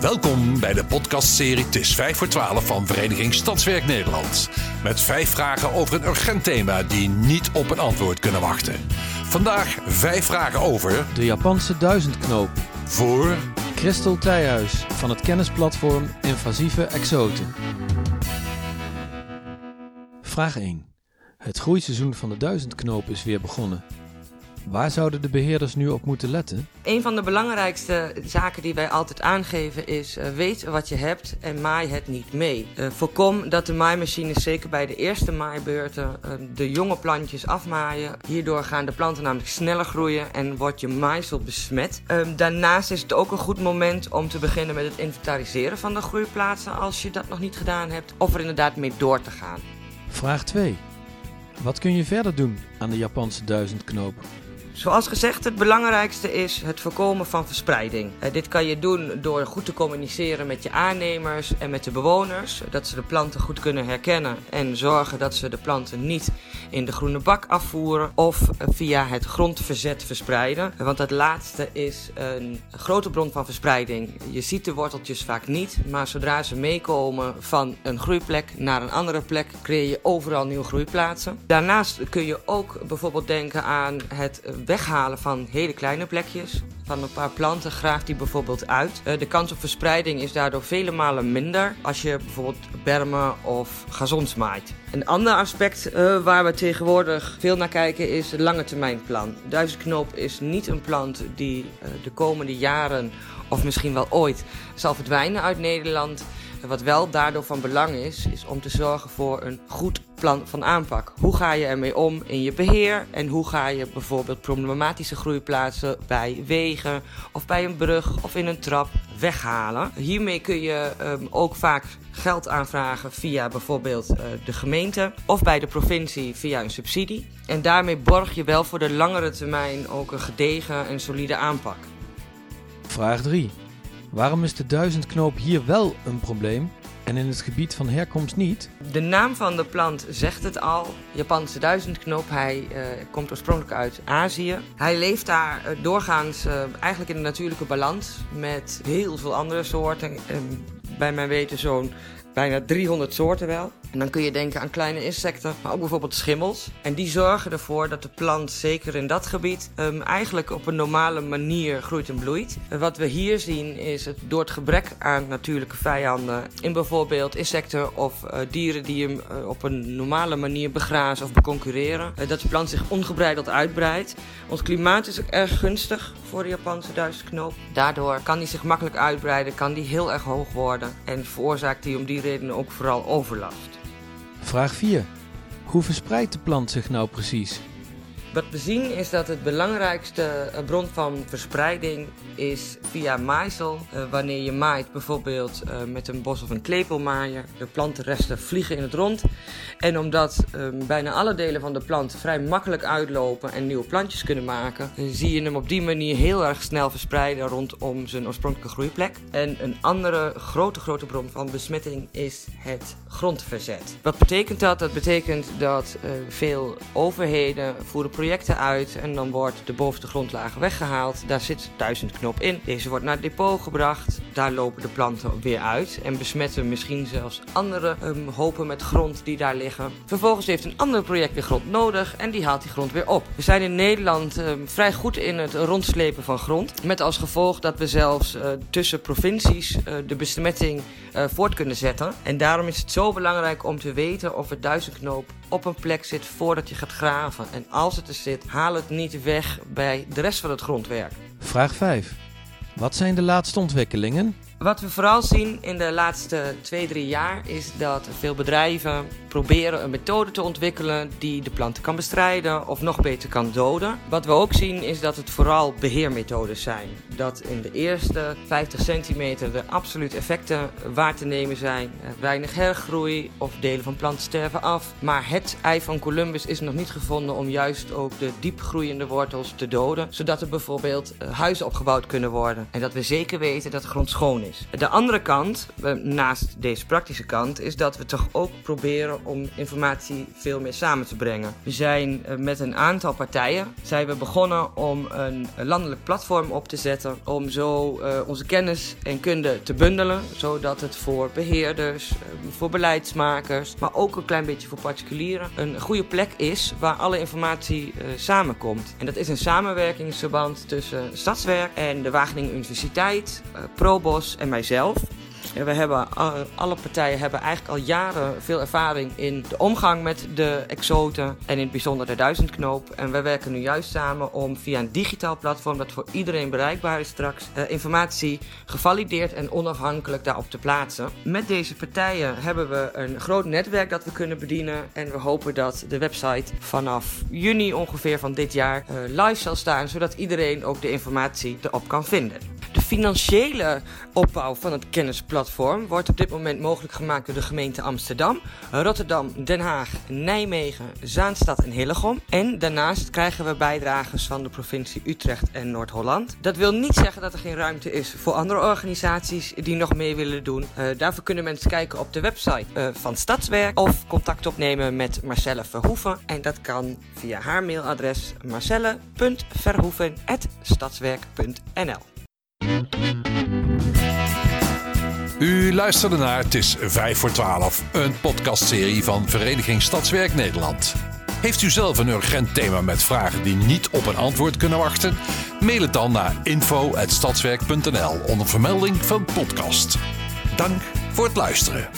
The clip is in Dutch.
Welkom bij de podcastserie Het is 5 voor 12 van Vereniging Stadswerk Nederland. Met vijf vragen over een urgent thema die niet op een antwoord kunnen wachten. Vandaag vijf vragen over De Japanse duizendknoop. voor Christel Tijhuis van het kennisplatform Invasieve Exoten. Vraag 1. Het groeiseizoen van de duizendknoop is weer begonnen. Waar zouden de beheerders nu op moeten letten? Een van de belangrijkste zaken die wij altijd aangeven is: eh, weet wat je hebt en maai het niet mee. Eh, voorkom dat de maaimachines, zeker bij de eerste maaibeurten, eh, de jonge plantjes afmaaien. Hierdoor gaan de planten namelijk sneller groeien en wordt je maaisel besmet. Ehm, daarnaast is het ook een goed moment om te beginnen met het inventariseren van de groeiplaatsen als je dat nog niet gedaan hebt, of er inderdaad mee door te gaan. Vraag 2. Wat kun je verder doen aan de Japanse duizendknoop? Zoals gezegd, het belangrijkste is het voorkomen van verspreiding. Eh, dit kan je doen door goed te communiceren met je aannemers en met de bewoners. Dat ze de planten goed kunnen herkennen en zorgen dat ze de planten niet in de groene bak afvoeren of via het grondverzet verspreiden. Want dat laatste is een grote bron van verspreiding. Je ziet de worteltjes vaak niet, maar zodra ze meekomen van een groeiplek naar een andere plek, creëer je overal nieuwe groeiplaatsen. Daarnaast kun je ook bijvoorbeeld denken aan het weghalen van hele kleine plekjes. Van een paar planten graaf die bijvoorbeeld uit. Eh, De kans op verspreiding is daardoor vele malen minder als je bijvoorbeeld bermen of gazons maait. Een ander aspect eh, waar we tegenwoordig veel naar kijken is het lange termijn plan. Duizendknoop is niet een plant die eh, de komende jaren of misschien wel ooit zal verdwijnen uit Nederland. Wat wel daardoor van belang is, is om te zorgen voor een goed plan van aanpak. Hoe ga je ermee om in je beheer en hoe ga je bijvoorbeeld problematische groeiplaatsen bij wegen of bij een brug of in een trap weghalen. Hiermee kun je ehm, ook vaak geld aanvragen via bijvoorbeeld eh, de gemeente of bij de provincie via een subsidie. En daarmee borg je wel voor de langere termijn ook een gedegen en solide aanpak. Vraag 3. Waarom is de duizendknoop hier wel een probleem en in het gebied van herkomst niet? De naam van de plant zegt het al. Japanse duizendknoop. Hij eh, komt oorspronkelijk uit Azië. Hij leeft daar eh, doorgaans eh, eigenlijk in een natuurlijke balans met heel veel andere soorten. Ehm, bij mijn weten zo'n bijna 300 soorten wel. En dan kun je denken aan kleine insecten, maar ook bijvoorbeeld schimmels. En die zorgen ervoor dat de plant, zeker in dat gebied, ehm, eigenlijk op een normale manier groeit en bloeit. Wat we hier zien is het door het gebrek aan natuurlijke vijanden, in bijvoorbeeld insecten of eh, dieren die hem eh, op een normale manier begrazen of beconcurreren, eh, dat de plant zich ongebreideld uitbreidt. Ons klimaat is ook erg gunstig voor de Japanse duizendknoop. Daardoor kan die zich makkelijk uitbreiden, kan die heel erg hoog worden en veroorzaakt die om die reden ook vooral overlast. Vraag 4. Hoe verspreidt de plant zich nou precies? Wat we zien is dat het belangrijkste eh, bron van verspreiding is via maaisel. Eh, wanneer je maait bijvoorbeeld eh, met een bos of een klepelmaaier, de plantenresten vliegen in het rond. En omdat eh, bijna alle delen van de plant vrij makkelijk uitlopen en nieuwe plantjes kunnen maken, zie je hem op die manier heel erg snel verspreiden rondom zijn oorspronkelijke groeiplek. En een andere grote, grote bron van besmetting is het grondverzet. Wat betekent dat? Dat betekent dat veel overheden voeren projecten uit en dan wordt de bovenste grondlagen weggehaald. Daar zit duizendknop in. Deze wordt naar het depot gebracht. Daar lopen de planten weer uit en besmetten misschien zelfs andere ehm, hopen met grond die daar liggen. Vervolgens heeft een ander project weer grond nodig en die haalt die grond weer op. We zijn in Nederland ehm, vrij goed in het rondslepen van grond. Met als gevolg dat we zelfs eh, tussen provincies eh, de besmetting eh, voort kunnen zetten. En daarom is het zo belangrijk om te weten of het duizendknoop op een plek zit voordat je gaat graven. En als het er zit, haal het niet weg bij de rest van het grondwerk. Vraag 5. Wat zijn de laatste ontwikkelingen? Wat we vooral zien in de laatste twee, drie jaar is dat veel bedrijven proberen een methode te ontwikkelen die de planten kan bestrijden of nog beter kan doden. Wat we ook zien is dat het vooral beheermethodes zijn. Dat in de eerste 50 centimeter de absoluut effecten waar te nemen zijn. Er Weinig hergroei of delen van planten sterven af. Maar het ei van Columbus is nog niet gevonden om juist ook de diepgroeiende wortels te doden. Zodat er bijvoorbeeld eh, huizen opgebouwd kunnen worden. En dat we zeker weten dat de grond schoon is. De andere kant, eh, naast deze praktische kant, is dat we toch ook proberen om informatie veel meer samen te brengen. We zijn eh, met een aantal partijen zijn we begonnen om een landelijk platform op te zetten om zo uh, onze kennis en kunde te bundelen, zodat het voor beheerders, voor beleidsmakers, maar ook een klein beetje voor particulieren een goede plek is waar alle informatie samenkomt. En dat is een samenwerkingsverband tussen Stadswerk en de Wageningen Universiteit, Probos en mijzelf. We hebben, alle partijen hebben eigenlijk al jaren veel ervaring in de omgang met de exoten en in het bijzonder de duizendknoop. En we werken nu juist samen om via een digitaal platform dat voor iedereen bereikbaar is straks, eh, informatie gevalideerd en onafhankelijk daarop te plaatsen. Met deze partijen hebben we een groot netwerk dat we kunnen bedienen en we hopen dat de website vanaf juni ongeveer van dit jaar uh, live zal staan, zodat iedereen ook de informatie erop kan vinden. Financiële opbouw van het kennisplatform wordt op dit moment mogelijk gemaakt door de gemeente Amsterdam, Rotterdam, Den Haag, Nijmegen, Zaanstad en Hillegom. En daarnaast krijgen we bijdragers van de provincie Utrecht en Noord-Holland. Dat wil niet zeggen dat er geen ruimte is voor andere organisaties die nog mee willen doen. Uh, daarvoor kunnen mensen kijken op de website uh, van Stadswerk of contact opnemen met Marcelle Verhoeven. En dat kan via haar mailadres marcelle.verhoeven.stadswerk.nl. U luisterde naar Het is 5 voor 12, een podcastserie van Vereniging Stadswerk Nederland. Heeft u zelf een urgent thema met vragen die niet op een antwoord kunnen wachten? Mail het dan naar info.stadswerk.nl onder vermelding van podcast. Dank voor het luisteren.